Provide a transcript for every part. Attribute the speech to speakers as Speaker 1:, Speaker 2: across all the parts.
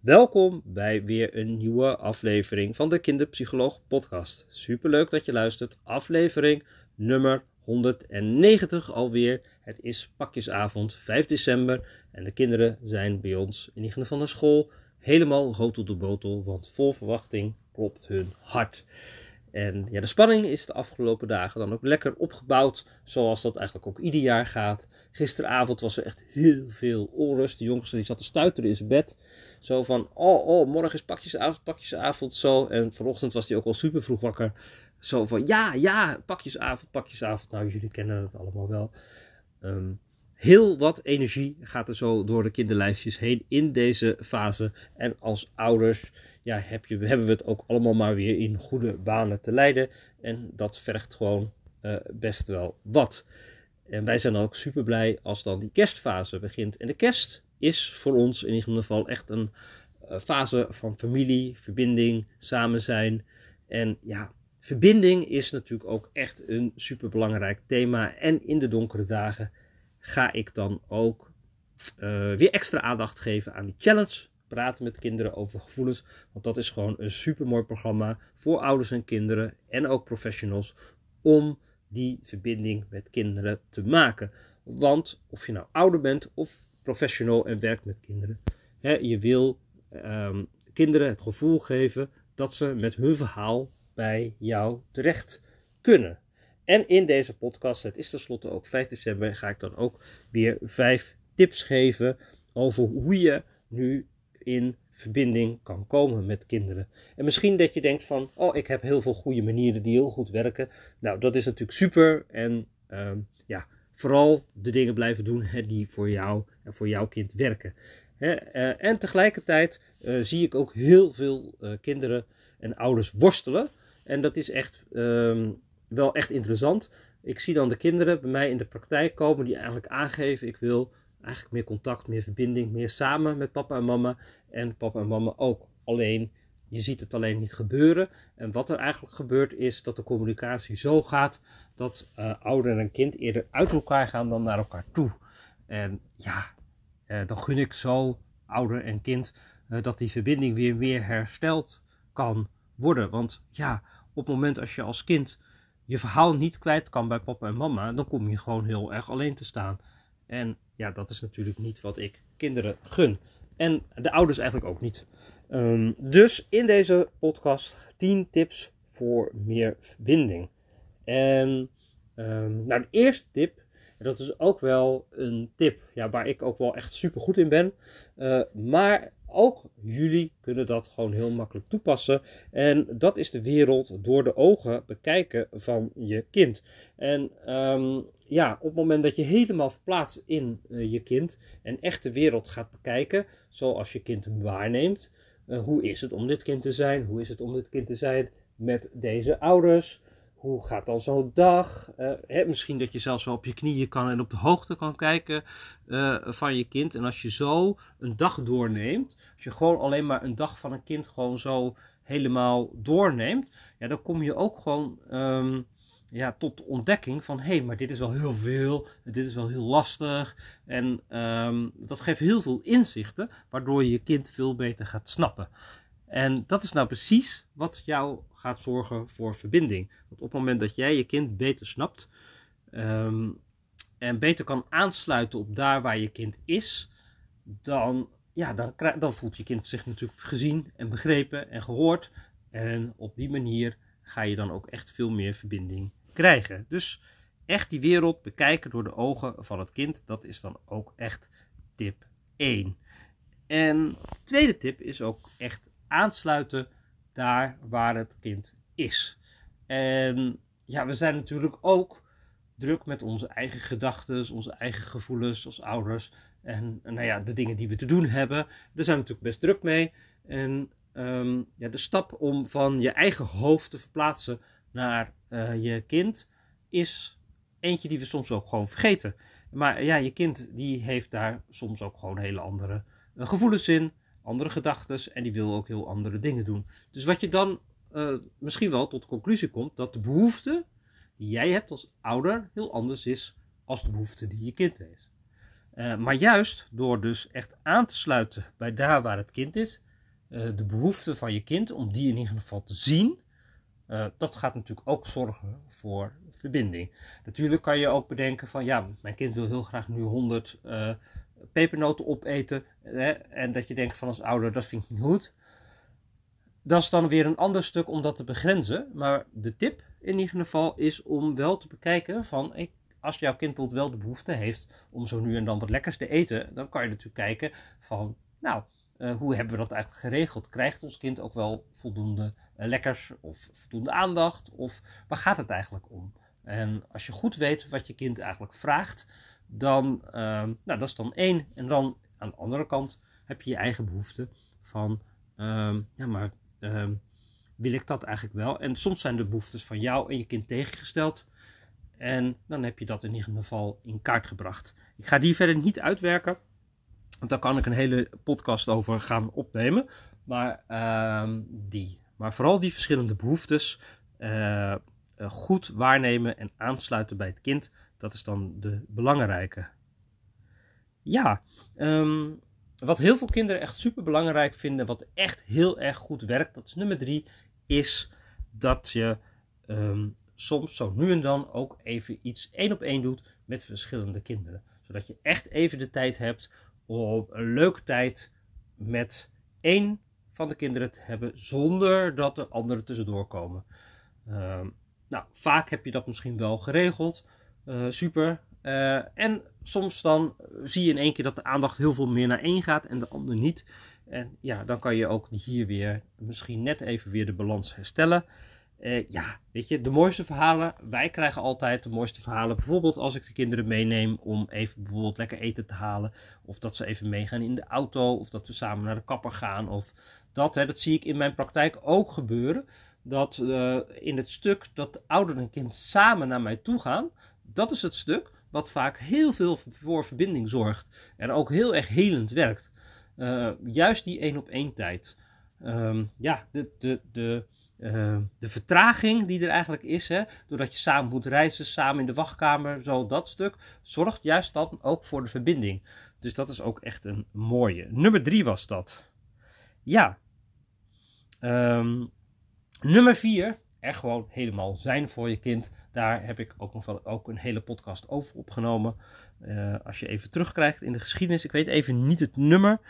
Speaker 1: Welkom bij weer een nieuwe aflevering van de Kinderpsycholoog Podcast. Superleuk dat je luistert. Aflevering nummer 190 alweer. Het is pakjesavond 5 december en de kinderen zijn bij ons in ieder van de school helemaal rood tot de botel, want vol verwachting klopt hun hart. En ja, de spanning is de afgelopen dagen dan ook lekker opgebouwd, zoals dat eigenlijk ook ieder jaar gaat. Gisteravond was er echt heel veel onrust. De jongste die zat te stuiteren in zijn bed. Zo van, oh, oh, morgen is pakjesavond, pakjesavond, zo. En vanochtend was hij ook al super vroeg wakker. Zo van, ja, ja, pakjesavond, pakjesavond. Nou, jullie kennen het allemaal wel. Ehm, heel wat energie gaat er zo door de kinderlijfjes heen in deze fase. En als ouders ja, heb je, hebben we het ook allemaal maar weer in goede banen te leiden. En dat vergt gewoon uh, best wel wat. En wij zijn dan ook super blij als dan die kerstfase begint. En de kerst is voor ons in ieder geval echt een uh, fase van familie, verbinding, samen zijn. En ja, verbinding is natuurlijk ook echt een super belangrijk thema. En in de donkere dagen ga ik dan ook uh, weer extra aandacht geven aan die challenge praten met kinderen over gevoelens. Want dat is gewoon een super mooi programma voor ouders en kinderen en ook professionals om die verbinding met kinderen te maken. Want of je nou ouder bent of professional en werkt met kinderen, hè, je wil um, kinderen het gevoel geven dat ze met hun verhaal bij jou terecht kunnen. En in deze podcast, het is tenslotte ook 5 december, ga ik dan ook weer vijf tips geven over hoe je nu in verbinding kan komen met kinderen. En misschien dat je denkt van, oh, ik heb heel veel goede manieren die heel goed werken. Nou, dat is natuurlijk super. En um, ja, vooral de dingen blijven doen die voor jou en voor jouw kind werken. Uh, en tegelijkertijd uh, zie ik ook heel veel uh, kinderen en ouders worstelen. En dat is echt um, wel echt interessant. Ik zie dan de kinderen bij mij in de praktijk komen die eigenlijk aangeven: ik wil eigenlijk meer contact, meer verbinding, meer samen met papa en mama. En papa en mama ook. Alleen, je ziet het alleen niet gebeuren. En wat er eigenlijk gebeurt is dat de communicatie zo gaat dat uh, ouder en kind eerder uit elkaar gaan dan naar elkaar toe. En ja, uh, dan gun ik zo ouder en kind uh, dat die verbinding weer meer hersteld kan worden. Want ja, op het moment als je als kind je verhaal niet kwijt kan bij papa en mama, dan kom je gewoon heel erg alleen te staan. En ja, dat is natuurlijk niet wat ik kinderen gun. En de ouders eigenlijk ook niet. Um, dus in deze podcast 10 tips voor meer verbinding. En um, nou, de eerste tip, dat is ook wel een tip ja, waar ik ook wel echt super goed in ben. Uh, maar ook jullie kunnen dat gewoon heel makkelijk toepassen. En dat is de wereld door de ogen bekijken van je kind. En um, ja, op het moment dat je helemaal verplaatst in uh, je kind en echt de wereld gaat bekijken, zoals je kind hem waarneemt. Uh, hoe is het om dit kind te zijn? Hoe is het om dit kind te zijn met deze ouders? Hoe gaat dan zo'n dag? Uh, hè, misschien dat je zelfs wel op je knieën kan en op de hoogte kan kijken van je kind. En als je zo een dag doorneemt, als je gewoon alleen maar een dag van een kind gewoon zo helemaal doorneemt, ja, dan kom je ook gewoon. Um, ja, tot de ontdekking van hé, hey, maar dit is wel heel veel, dit is wel heel lastig. En um, dat geeft heel veel inzichten, waardoor je je kind veel beter gaat snappen. En dat is nou precies wat jou gaat zorgen voor verbinding. Want op het moment dat jij je kind beter snapt um, en beter kan aansluiten op daar waar je kind is, dan, ja, dan, dan voelt je kind zich natuurlijk gezien en begrepen en gehoord. En op die manier ga je dan ook echt veel meer verbinding krijgen. Dus echt die wereld bekijken door de ogen van het kind, dat is dan ook echt tip 1. En tweede tip is ook echt aansluiten daar waar het kind is. En ja, we zijn natuurlijk ook druk met onze eigen gedachten, onze eigen gevoelens als ouders. En nou ja, de dingen die we te doen hebben, daar zijn we natuurlijk best druk mee. En um, ja, de stap om van je eigen hoofd te verplaatsen naar uh, je kind is eentje die we soms ook gewoon vergeten. Maar ja, je kind die heeft daar soms ook gewoon hele andere uh, gevoelens in, andere gedachten en die wil ook heel andere dingen doen. Dus wat je dan uh, misschien wel tot de conclusie komt dat de behoefte die jij hebt als ouder heel anders is als de behoefte die je kind heeft. Maar juist door dus echt aan te sluiten bij daar waar het kind is, de behoeften van je kind, om die in ieder geval te zien, dat gaat natuurlijk ook zorgen voor verbinding. Natuurlijk kan je ook bedenken van ja, mijn kind wil heel graag nu 100 pepernoten opeten. Hè, en dat je denkt van als ouder, dat vind ik niet goed. Dat is dan weer een ander stuk om dat te begrenzen. Maar de tip in ieder geval is om wel te bekijken van ik, als jouw kind bijvoorbeeld wel de behoefte heeft om zo nu en dan wat lekkers te eten, dan kan je natuurlijk kijken van nou, uh, hoe hebben we dat eigenlijk geregeld? Krijgt ons kind ook wel voldoende uh, lekkers of voldoende aandacht? Of waar gaat het eigenlijk om? En als je goed weet wat je kind eigenlijk vraagt, dan, uh, nou, dat is dan één. En dan aan de andere kant heb je je eigen behoefte van, ehm, ja, maar ehm, wil ik dat eigenlijk wel? En soms zijn de behoeftes van jou en je kind tegengesteld. En dan heb je dat in ieder geval in kaart gebracht. Ik ga die verder niet uitwerken, daar kan ik een hele podcast over gaan opnemen. Maar uh, die. Maar vooral die verschillende behoeftes uh, goed waarnemen en aansluiten bij het kind. Dat is dan de belangrijke. Ja, um, wat heel veel kinderen echt super belangrijk vinden, wat echt heel erg goed werkt, dat is nummer drie, is dat je um, soms zo nu en dan ook even iets één op één doet met verschillende kinderen. Zodat je echt even de tijd hebt om een leuke tijd met één van de kinderen te hebben, zonder dat er anderen tussendoor komen. Um, nou, vaak heb je dat misschien wel geregeld. Uh, super. Uh, en soms dan zie je in één keer dat de aandacht heel veel meer naar één gaat en de ander niet. En ja, dan kan je ook hier weer misschien net even weer de balans herstellen. Uh, ja, weet je, de mooiste verhalen. Wij krijgen altijd de mooiste verhalen. Bijvoorbeeld als ik de kinderen meeneem om even bijvoorbeeld lekker eten te halen. Of dat ze even meegaan in de auto. Of dat we samen naar de kapper gaan. Of dat, hè, dat zie ik in mijn praktijk ook gebeuren. Dat uh, in het stuk dat de ouder en kind samen naar mij toe gaan. Dat is het stuk wat vaak heel veel voor verbinding zorgt. En ook heel erg helend werkt. Uh, juist die één op één tijd. Um, ja, de, de, de, uh, de vertraging die er eigenlijk is, hè, doordat je samen moet reizen, samen in de wachtkamer, zo dat stuk, zorgt juist dan ook voor de verbinding. Dus dat is ook echt een mooie. Nummer drie was dat. Ja. Um, nummer vier, er gewoon helemaal zijn voor je kind. Daar heb ik ook nog wel ook een hele podcast over opgenomen. Uh, als je even terugkrijgt in de geschiedenis, ik weet even niet het nummer,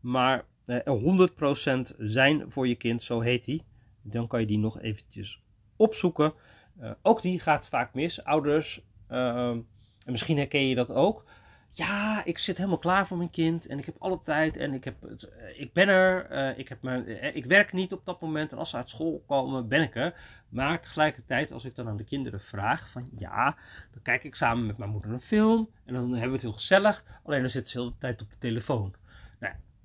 Speaker 1: maar uh, 100% zijn voor je kind, zo heet die. Dan kan je die nog eventjes opzoeken. Uh, ook die gaat vaak mis. Ouders, en misschien herken je dat ook ja, ik zit helemaal klaar voor mijn kind en ik heb alle tijd en ik, heb het, eh, ik ben er, uh, ik, heb mijn, ik werk niet op dat moment en als ze uit school komen ben ik er. Maar tegelijkertijd als ik dan aan de kinderen vraag van ja, dan kijk ik samen met mijn moeder een film en dan hebben we het heel gezellig, alleen dan zitten ze de hele tijd op de telefoon.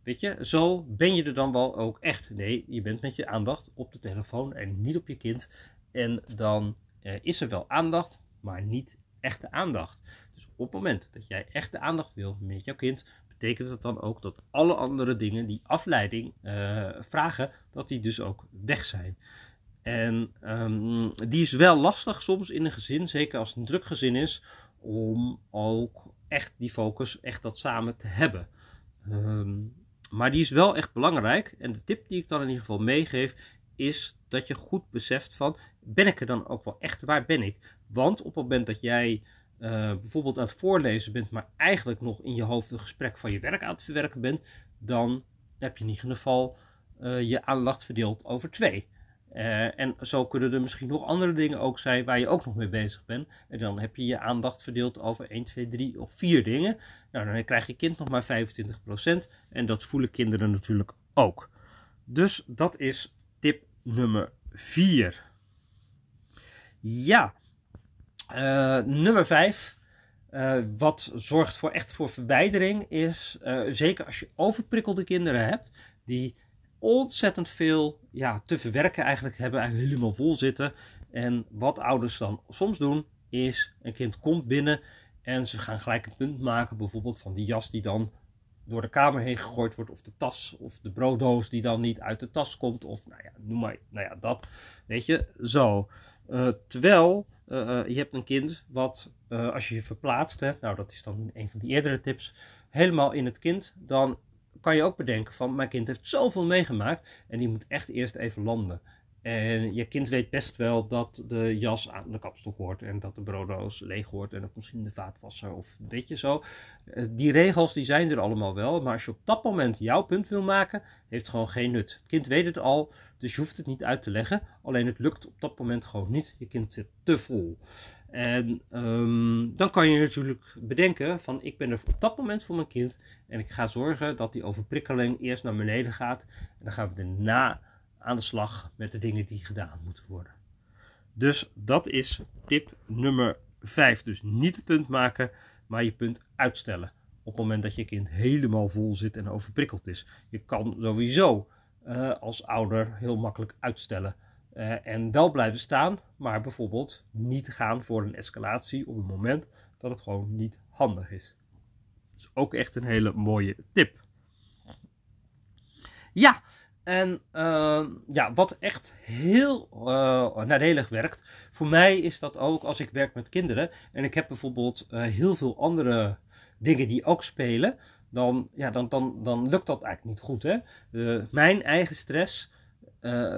Speaker 1: Weet je, zo ben je er dan wel ook echt. Nee, je bent met je aandacht op de telefoon en niet op je kind en dan is er wel aandacht, maar niet echte aandacht. Dus op het moment dat jij echt de aandacht wil met jouw kind, betekent dat dan ook dat alle andere dingen die afleiding uh, vragen, dat die dus ook weg zijn. En um, die is wel lastig soms in een gezin, zeker als het een druk gezin is, om ook echt die focus, echt dat samen te hebben. Um, maar die is wel echt belangrijk. En de tip die ik dan in ieder geval meegeef, is dat je goed beseft van, ben ik er dan ook wel echt? Waar ben ik? Want op het moment dat jij uh, bijvoorbeeld aan het voorlezen bent, maar eigenlijk nog in je hoofd een gesprek van je werk aan het verwerken bent, dan heb je in ieder geval uh, je aandacht verdeeld over twee. Uh, en zo kunnen er misschien nog andere dingen ook zijn waar je ook nog mee bezig bent. En dan heb je je aandacht verdeeld over 1, 2, 3 of 4 dingen. Nou, dan krijg je kind nog maar 25%. En dat voelen kinderen natuurlijk ook. Dus dat is tip nummer 4. Ja, uh, nummer 5. Uh, wat zorgt voor echt voor verwijdering is, zeker als je overprikkelde kinderen hebt, die ontzettend veel ja, te verwerken eigenlijk hebben, eigenlijk helemaal vol zitten. En wat ouders dan soms doen, is een kind komt binnen en ze gaan gelijk een punt maken, bijvoorbeeld van die jas die dan door de kamer heen gegooid wordt, of de tas, of de brooddoos die dan niet uit de tas komt, of nou ja, noem maar, nou ja, dat, weet je, zo. Uh, terwijl uh, je hebt een kind wat, als je je verplaatst, hè, nou dat is dan een van die eerdere tips, helemaal in het kind, dan kan je ook bedenken van mijn kind heeft zoveel meegemaakt en die moet echt eerst even landen. En je kind weet best wel dat de jas aan de kapstok hoort en dat de brooddoos leeg hoort en ook misschien de vaatwasser of weet je zo. Eh, die regels die zijn er allemaal wel, maar als je op dat moment jouw punt wil maken, heeft het gewoon geen nut. Het kind weet het al, dus je hoeft het niet uit te leggen. Alleen het lukt op dat moment gewoon niet. Je kind zit te vol. En um, dan kan je natuurlijk bedenken van ik ben er op dat moment voor mijn kind en ik ga zorgen dat die overprikkeling eerst naar beneden gaat. En dan gaan we daarna aan de slag met de dingen die gedaan moeten worden. Dus dat is tip nummer 5. Dus niet het punt maken, maar je punt uitstellen. Op het moment dat je kind helemaal vol zit en overprikkeld is. Je kan sowieso uh, als ouder heel makkelijk uitstellen. Uh, en wel blijven staan, maar bijvoorbeeld niet gaan voor een escalatie op het moment dat het gewoon niet handig is. Dat is ook echt een hele mooie tip. Ja, en uh, ja, wat echt heel uh, nadelig werkt, voor mij is dat ook als ik werk met kinderen en ik heb bijvoorbeeld uh, heel veel andere dingen die ook spelen, dan, ja, dan, dan, dan lukt dat eigenlijk niet goed. Hè? mijn eigen stress,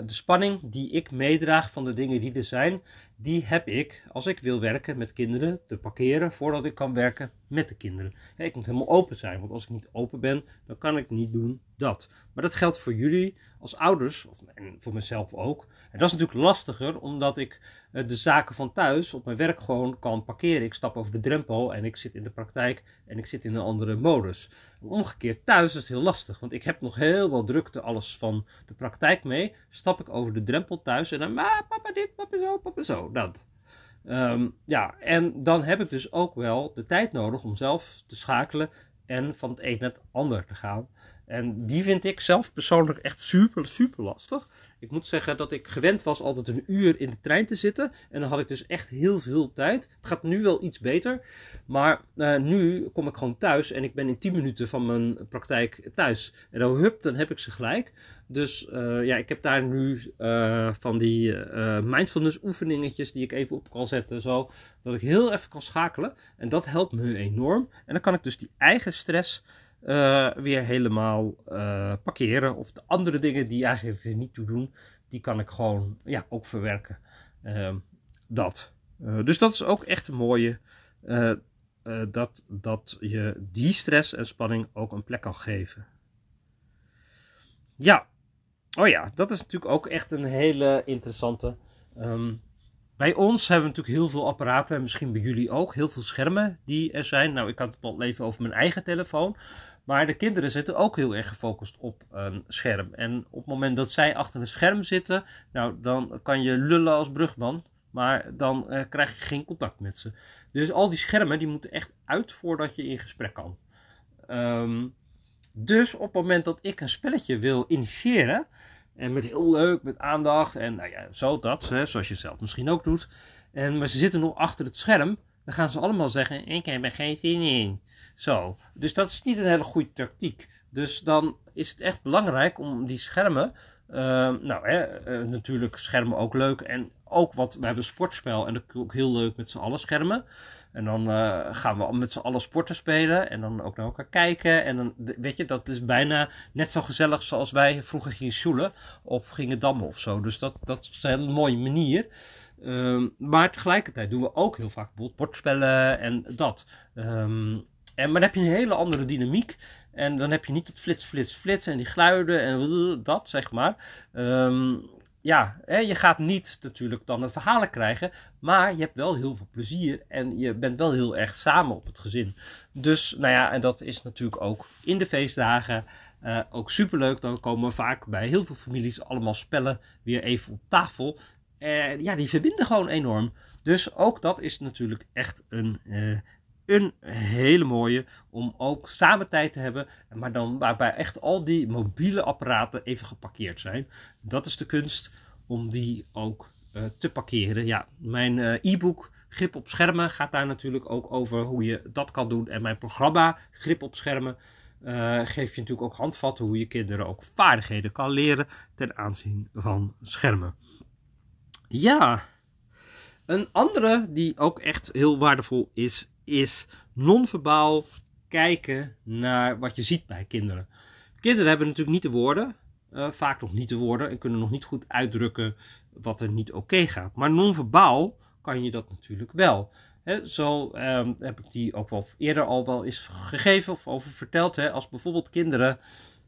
Speaker 1: de spanning die ik meedraag van de dingen die er zijn, die heb ik als ik wil werken met kinderen te parkeren voordat ik kan werken met de kinderen. Ja, ik moet helemaal open zijn, want als ik niet open ben, dan kan ik niet doen dat. Maar dat geldt voor jullie als ouders, of, en voor mezelf ook. En dat is natuurlijk lastiger, omdat ik eh, de zaken van thuis op mijn werk gewoon kan parkeren. Ik stap over de drempel en ik zit in de praktijk en ik zit in een andere modus. Omgekeerd thuis is het heel lastig, want ik heb nog heel wat drukte alles van de praktijk mee. Stap ik over de drempel thuis en dan, papa dit, papa zo, papa zo. Um, ja, en dan heb ik dus ook wel de tijd nodig om zelf te schakelen en van het een naar het ander te gaan. En die vind ik zelf persoonlijk echt super, super lastig. Ik moet zeggen dat ik gewend was altijd een uur in de trein te zitten. En dan had ik dus echt heel veel tijd. Het gaat nu wel iets beter. Maar uh, nu kom ik gewoon thuis en ik ben in 10 minuten van mijn praktijk thuis. En dan hup, dan heb ik ze gelijk. Dus uh, ja, ik heb daar nu uh, van die mindfulness oefeningetjes die ik even op kan zetten. Zo, dat ik heel even kan schakelen. En dat helpt me enorm. En dan kan ik dus die eigen stress uh, weer helemaal uh, parkeren. Of de andere dingen die eigenlijk er niet toe doen, die kan ik gewoon ja, ook verwerken. Uh, dat. Eh, dus dat is ook echt een mooie. dat, dat je die stress en spanning ook een plek kan geven. Ja. Oh ja, dat is natuurlijk ook echt een hele interessante. Um, bij ons hebben we natuurlijk heel veel apparaten en misschien bij jullie ook. Heel veel schermen die er zijn. Nou, ik had het al even over mijn eigen telefoon. Maar de kinderen zitten ook heel erg gefocust op een scherm. En op het moment dat zij achter een scherm zitten, nou, dan kan je lullen als brugman. Maar dan uh, krijg je geen contact met ze. Dus al die schermen die moeten echt uit voordat je in gesprek kan. Um, dus op het moment dat ik een spelletje wil initiëren, en met heel leuk, met aandacht en nou ja, zo dat, hè, zoals je zelf misschien ook doet. En, maar ze zitten nog achter het scherm. Dan gaan ze allemaal zeggen, ik heb er geen zin in. Zo, dus dat is niet een hele goede tactiek. Dus dan is het echt belangrijk om die schermen, uh, nou hè, uh, natuurlijk schermen ook leuk. En ook wat, we hebben een sportspel en dat ook heel leuk met z'n allen schermen. En dan uh, gaan we met z'n allen sporten spelen en dan ook naar elkaar kijken. En dan, weet je, dat is bijna net zo gezellig zoals wij vroeger gingen shoelen of gingen dammen of zo. Dus dat, dat is een hele mooie manier. Um, maar tegelijkertijd doen we ook heel vaak bordspellen en dat. Um, en, maar dan heb je een hele andere dynamiek. En dan heb je niet het flits, flits, flits en die geluiden en dat, zeg maar. Um, ja, hè, je gaat niet natuurlijk dan het verhalen krijgen, maar je hebt wel heel veel plezier en je bent wel heel erg samen op het gezin. Dus, nou ja, en dat is natuurlijk ook in de feestdagen uh, ook superleuk. Dan komen vaak bij heel veel families allemaal spellen weer even op tafel. En ja, die verbinden gewoon enorm. Dus ook dat is natuurlijk echt een uh, een hele mooie om ook samen tijd te hebben, maar dan waarbij echt al die mobiele apparaten even geparkeerd zijn. Dat is de kunst om die ook uh, te parkeren. Ja, mijn uh, e-book Grip op schermen gaat daar natuurlijk ook over hoe je dat kan doen. En mijn programma Grip op schermen uh, geeft je natuurlijk ook handvatten hoe je kinderen ook vaardigheden kan leren ten aanzien van schermen. Ja, een andere die ook echt heel waardevol is, is non-verbaal kijken naar wat je ziet bij kinderen. Kinderen hebben natuurlijk niet de woorden, eh, vaak nog niet de woorden, en kunnen nog niet goed uitdrukken wat er niet oké gaat. Maar non-verbaal kan je dat natuurlijk wel. zo ehm, heb ik die ook wel eerder al wel eens gegeven of over verteld. als bijvoorbeeld kinderen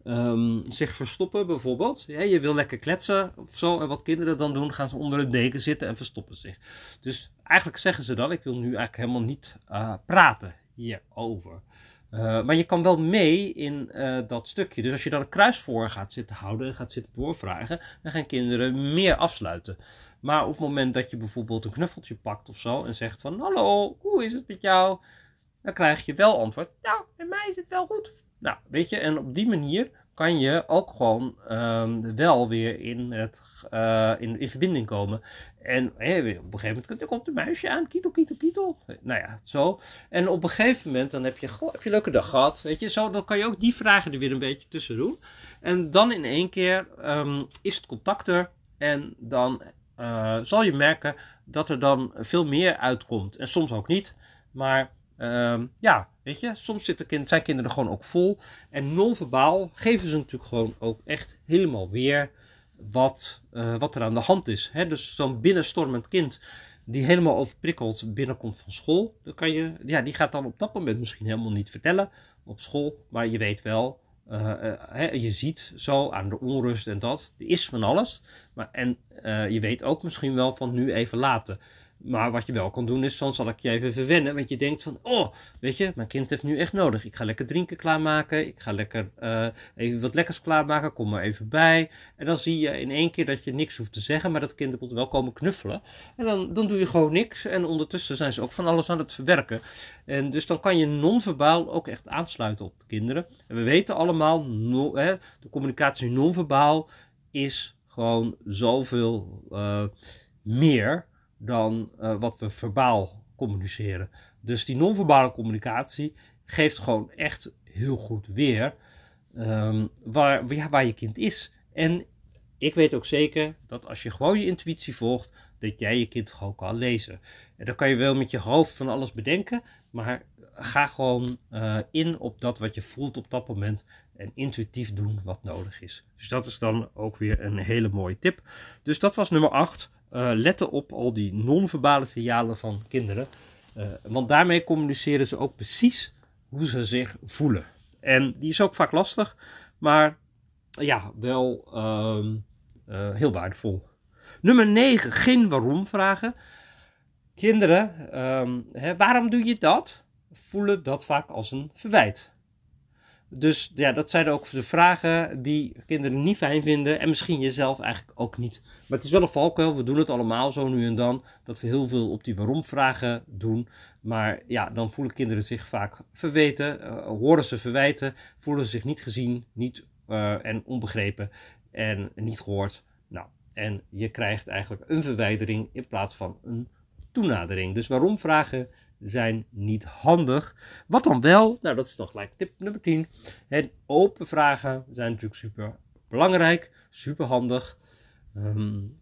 Speaker 1: ehm, zich verstoppen, bijvoorbeeld. je wil lekker kletsen of zo. En wat kinderen dan doen, gaan ze onder een deken zitten en verstoppen zich. Dus eigenlijk zeggen ze dan: Ik wil nu eigenlijk helemaal niet uh, praten hierover. Uh, maar je kan wel mee in uh, dat stukje. Dus als je dan een kruis voor gaat zitten houden en gaat zitten doorvragen, dan gaan kinderen meer afsluiten. Maar op het moment dat je bijvoorbeeld een knuffeltje pakt of zo en zegt van hallo, hoe is het met jou? Dan krijg je wel antwoord, nou, bij mij is het wel goed. Nou, weet je, en op die manier kan je ook gewoon um, wel weer in, het, uh, in, in verbinding komen. En op een gegeven moment komt een muisje aan, kietel, kietel, kietel. Nou ja, zo. En op een gegeven moment dan heb je, heb je een leuke dag gehad, weet je. Zo, dan kan je ook die vragen er weer een beetje tussen doen. En dan in één keer um, is het contact er. En dan uh, zal je merken dat er dan veel meer uitkomt. En soms ook niet. Maar um, ja, soms zitten kind, zijn kinderen gewoon ook vol. En non-verbaal geven ze natuurlijk gewoon ook echt helemaal weer wat, uh, wat er aan de hand is. Hè? Dus zo'n binnenstormend kind die helemaal overprikkeld binnenkomt van school, dan kan je, ja, die gaat dan op dat moment misschien helemaal niet vertellen op school, maar je weet wel, uh, je ziet zo aan de onrust en dat, er is van alles, maar, en je weet ook misschien wel van nu even laten. Maar wat je wel kan doen is, dan zal ik je even verwennen. Want je denkt van, oh, weet je, mijn kind heeft nu echt nodig. Ik ga lekker drinken klaarmaken. Ik ga lekker uh, even wat lekkers klaarmaken. Kom maar even bij. En dan zie je in één keer dat je niks hoeft te zeggen. Maar dat kind moet wel komen knuffelen. En dan, dan doe je gewoon niks. En ondertussen zijn ze ook van alles aan het verwerken. En dus dan kan je non-verbaal ook echt aansluiten op de kinderen. En we weten allemaal, hè, de communicatie non-verbaal is gewoon zoveel uh, meer dan uh, wat we verbaal communiceren. Dus die non-verbale communicatie geeft gewoon echt heel goed weer um, waar, waar je kind is. En ik weet ook zeker dat als je gewoon je intuïtie volgt, dat jij je kind gewoon kan lezen. En dan kan je wel met je hoofd van alles bedenken, maar ga gewoon uh, in op dat wat je voelt op dat moment en intuïtief doen wat nodig is. Dus dat is dan ook weer een hele mooie tip. Dus dat was nummer 8 uh, letten op al die non-verbale signalen van kinderen. Uh, want daarmee communiceren ze ook precies hoe ze zich voelen. En die is ook vaak lastig, maar ja, wel uh, heel waardevol. Nummer 9, geen waarom vragen. Kinderen, ehm, hè, waarom doe je dat? Voelen dat vaak als een verwijt. Dus ja, dat zijn ook de vragen die kinderen niet fijn vinden. En misschien jezelf eigenlijk ook niet. Maar het is wel een valkuil. We doen het allemaal zo nu en dan. Dat we heel veel op die waarom-vragen doen. Maar ja, dan voelen kinderen zich vaak verweten. Uh, horen ze verwijten. Voelen ze zich niet gezien, niet uh, en onbegrepen. En niet gehoord. Nou, en je krijgt eigenlijk een verwijdering in plaats van een toenadering. Dus waarom-vragen zijn niet handig. Wat dan wel? Nou, dat is dan gelijk tip nummer 10. En open vragen zijn natuurlijk super belangrijk, super handig. Um,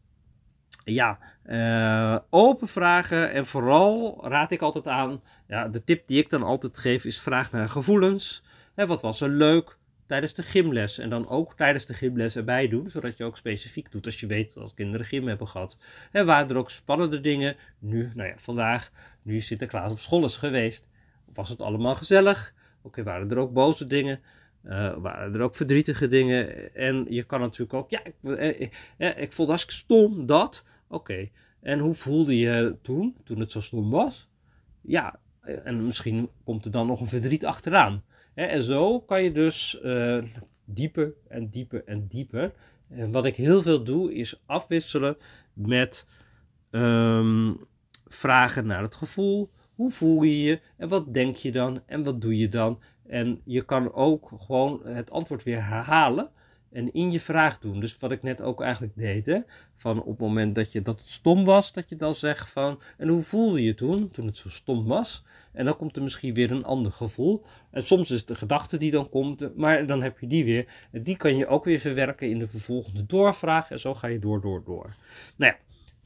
Speaker 1: ja, uh, open vragen en vooral raad ik altijd aan. Ja, de tip die ik dan altijd geef is vraag naar gevoelens. Hè, wat was er leuk? tijdens de gymles. En dan ook tijdens de gymles erbij doen, zodat je ook specifiek doet als je weet dat kinderen gym hebben gehad. En waren er ook spannende dingen? Nu, nou ja, vandaag, nu Sinterklaas op school is geweest, was het allemaal gezellig? Oké, waren er ook boze dingen? Uh, waren er ook verdrietige dingen? En je kan natuurlijk ook, ja, ik, eh, ik, ik, ik vond hartstikke stom dat. Oké, en hoe voelde je toen, toen het zo stom was? Ja, en misschien komt er dan nog een verdriet achteraan. En zo kan je dus dieper en dieper en dieper. En wat ik heel veel doe, is afwisselen met um, vragen naar het gevoel. Hoe voel je je en wat denk je dan en wat doe je dan? En je kan ook gewoon het antwoord weer herhalen en in je vraag doen. Dus wat ik net ook eigenlijk deed, van op het moment dat, je, dat het stom was, dat je dan zegt van, en hoe voelde je toen, toen het zo stom was? En dan komt er misschien weer een ander gevoel. En soms is het de gedachte die dan komt, maar dan heb je die weer. En die kan je ook weer verwerken in de vervolgende doorvraag. En zo ga je door, door, door. Nou ja,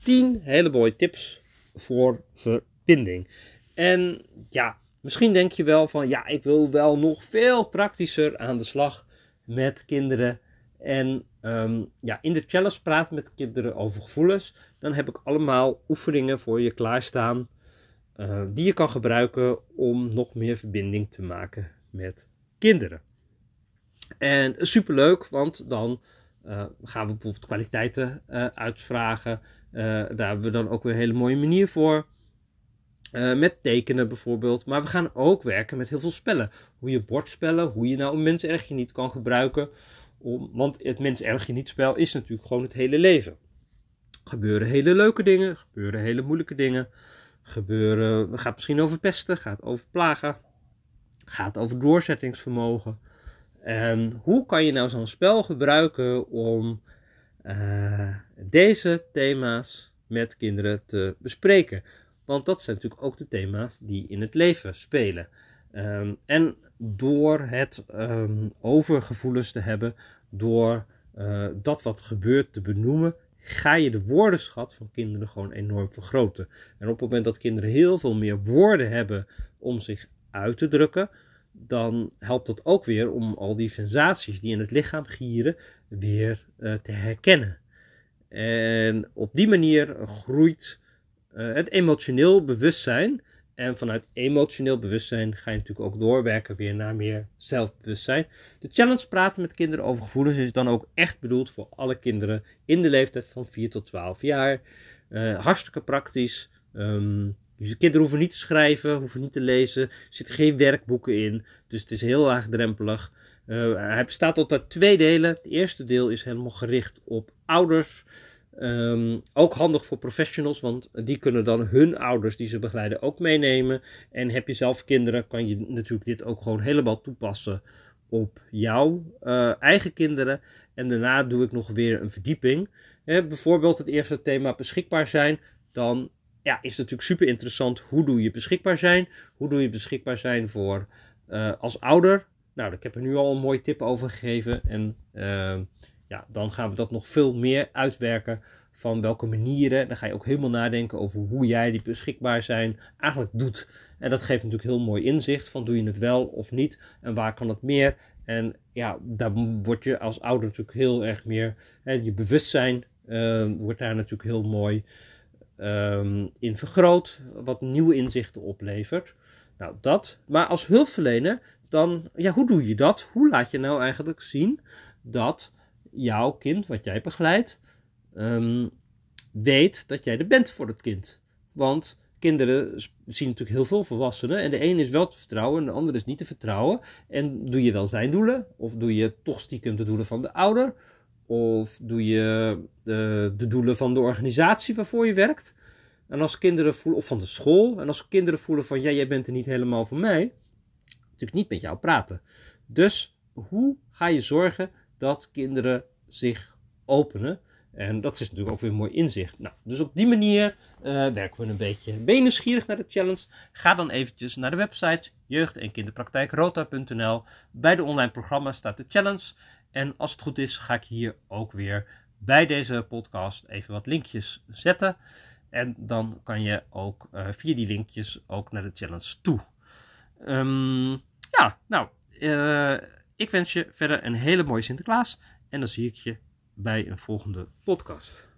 Speaker 1: tien hele mooie tips voor verbinding. En ja, misschien denk je wel van, ja, ik wil wel nog veel praktischer aan de slag. met kinderen. En ehm, ja, in de challenge praten met kinderen over gevoelens. Dan heb ik allemaal oefeningen voor je klaarstaan. Uh, die je kan gebruiken om nog meer verbinding te maken met kinderen. En superleuk, want dan uh, gaan we bijvoorbeeld kwaliteiten uh, uitvragen. Daar hebben we dan ook weer een hele mooie manier voor. met tekenen bijvoorbeeld. Maar we gaan ook werken met heel veel spellen. Hoe je bordspellen, hoe je nou een mens erg je niet kan gebruiken. Om, want het mens erg je niet spel is natuurlijk gewoon het hele leven. Gebeuren hele leuke dingen, gebeuren hele moeilijke dingen. Gebeuren, gaat misschien over pesten, gaat over plagen, gaat over doorzettingsvermogen. En hoe kan je nou zo'n spel gebruiken om uh, deze thema's met kinderen te bespreken? Want dat zijn natuurlijk ook de thema's die in het leven spelen. Um, en door het um, over gevoelens te hebben, door uh, dat wat gebeurt te benoemen, ga je de woordenschat van kinderen gewoon enorm vergroten. En op het moment dat kinderen heel veel meer woorden hebben om zich uit te drukken, dan helpt dat ook weer om al die sensaties die in het lichaam gieren weer uh, te herkennen. En op die manier groeit uh, het emotioneel bewustzijn en vanuit emotioneel bewustzijn ga je natuurlijk ook doorwerken weer naar meer zelfbewustzijn. De challenge praten met kinderen over gevoelens is dan ook echt bedoeld voor alle kinderen in de leeftijd van 4 tot 12 jaar. Uh, hartstikke praktisch. Um, kinderen hoeven niet te schrijven, hoeven niet te lezen. Er zitten geen werkboeken in. Dus het is heel laagdrempelig. Uh, hij bestaat tot uit twee delen. Het eerste deel is helemaal gericht op ouders. Um, ook handig voor professionals, want die kunnen dan hun ouders die ze begeleiden ook meenemen. En heb je zelf kinderen, kan je natuurlijk dit ook gewoon helemaal toepassen op jouw uh, eigen kinderen. En daarna doe ik nog weer een verdieping. Bijvoorbeeld het eerste thema beschikbaar zijn. Dan ja, is natuurlijk super interessant. Hoe doe je beschikbaar zijn? Hoe doe je beschikbaar zijn voor uh, als ouder? Nou, ik heb er nu al een mooie tip over gegeven. En uh, ja, dan gaan we dat nog veel meer uitwerken van welke manieren. Dan ga je ook helemaal nadenken over hoe jij die beschikbaar zijn eigenlijk doet. En dat geeft natuurlijk heel mooi inzicht van doe je het wel of niet en waar kan het meer. En ja, daar word je als ouder natuurlijk heel erg meer, hè, je bewustzijn uh, wordt daar natuurlijk heel mooi um, in vergroot, wat nieuwe inzichten oplevert. Nou, dat. Maar als hulpverlener, dan, ja, hoe doe je dat? Hoe laat je nou eigenlijk zien dat jouw kind, wat jij begeleidt, um, weet dat jij er bent voor het kind. Want kinderen zien natuurlijk heel veel volwassenen. En de een is wel te vertrouwen en de ander is niet te vertrouwen. En doe je wel zijn doelen? Of doe je toch stiekem de doelen van de ouder? Of doe je de, de doelen van de organisatie waarvoor je werkt? En als kinderen voelen, of van de school, en als kinderen voelen van ja, jij bent er niet helemaal voor mij, natuurlijk niet met jou praten. Dus hoe ga je zorgen dat kinderen zich openen. En dat is natuurlijk ook weer een mooi inzicht. Nou, dus op die manier uh, werken we een beetje. Ben naar de challenge? Ga dan eventjes naar de website jeugd- en kinderpraktijkrota.nl. Bij de online programma staat de challenge. En als het goed is, ga ik hier ook weer bij deze podcast even wat linkjes zetten. En dan kan je ook uh, via die linkjes ook naar de challenge toe. Um, ja, nou, uh, ik wens je verder een hele mooie Sinterklaas. En dan zie ik je bij een volgende podcast.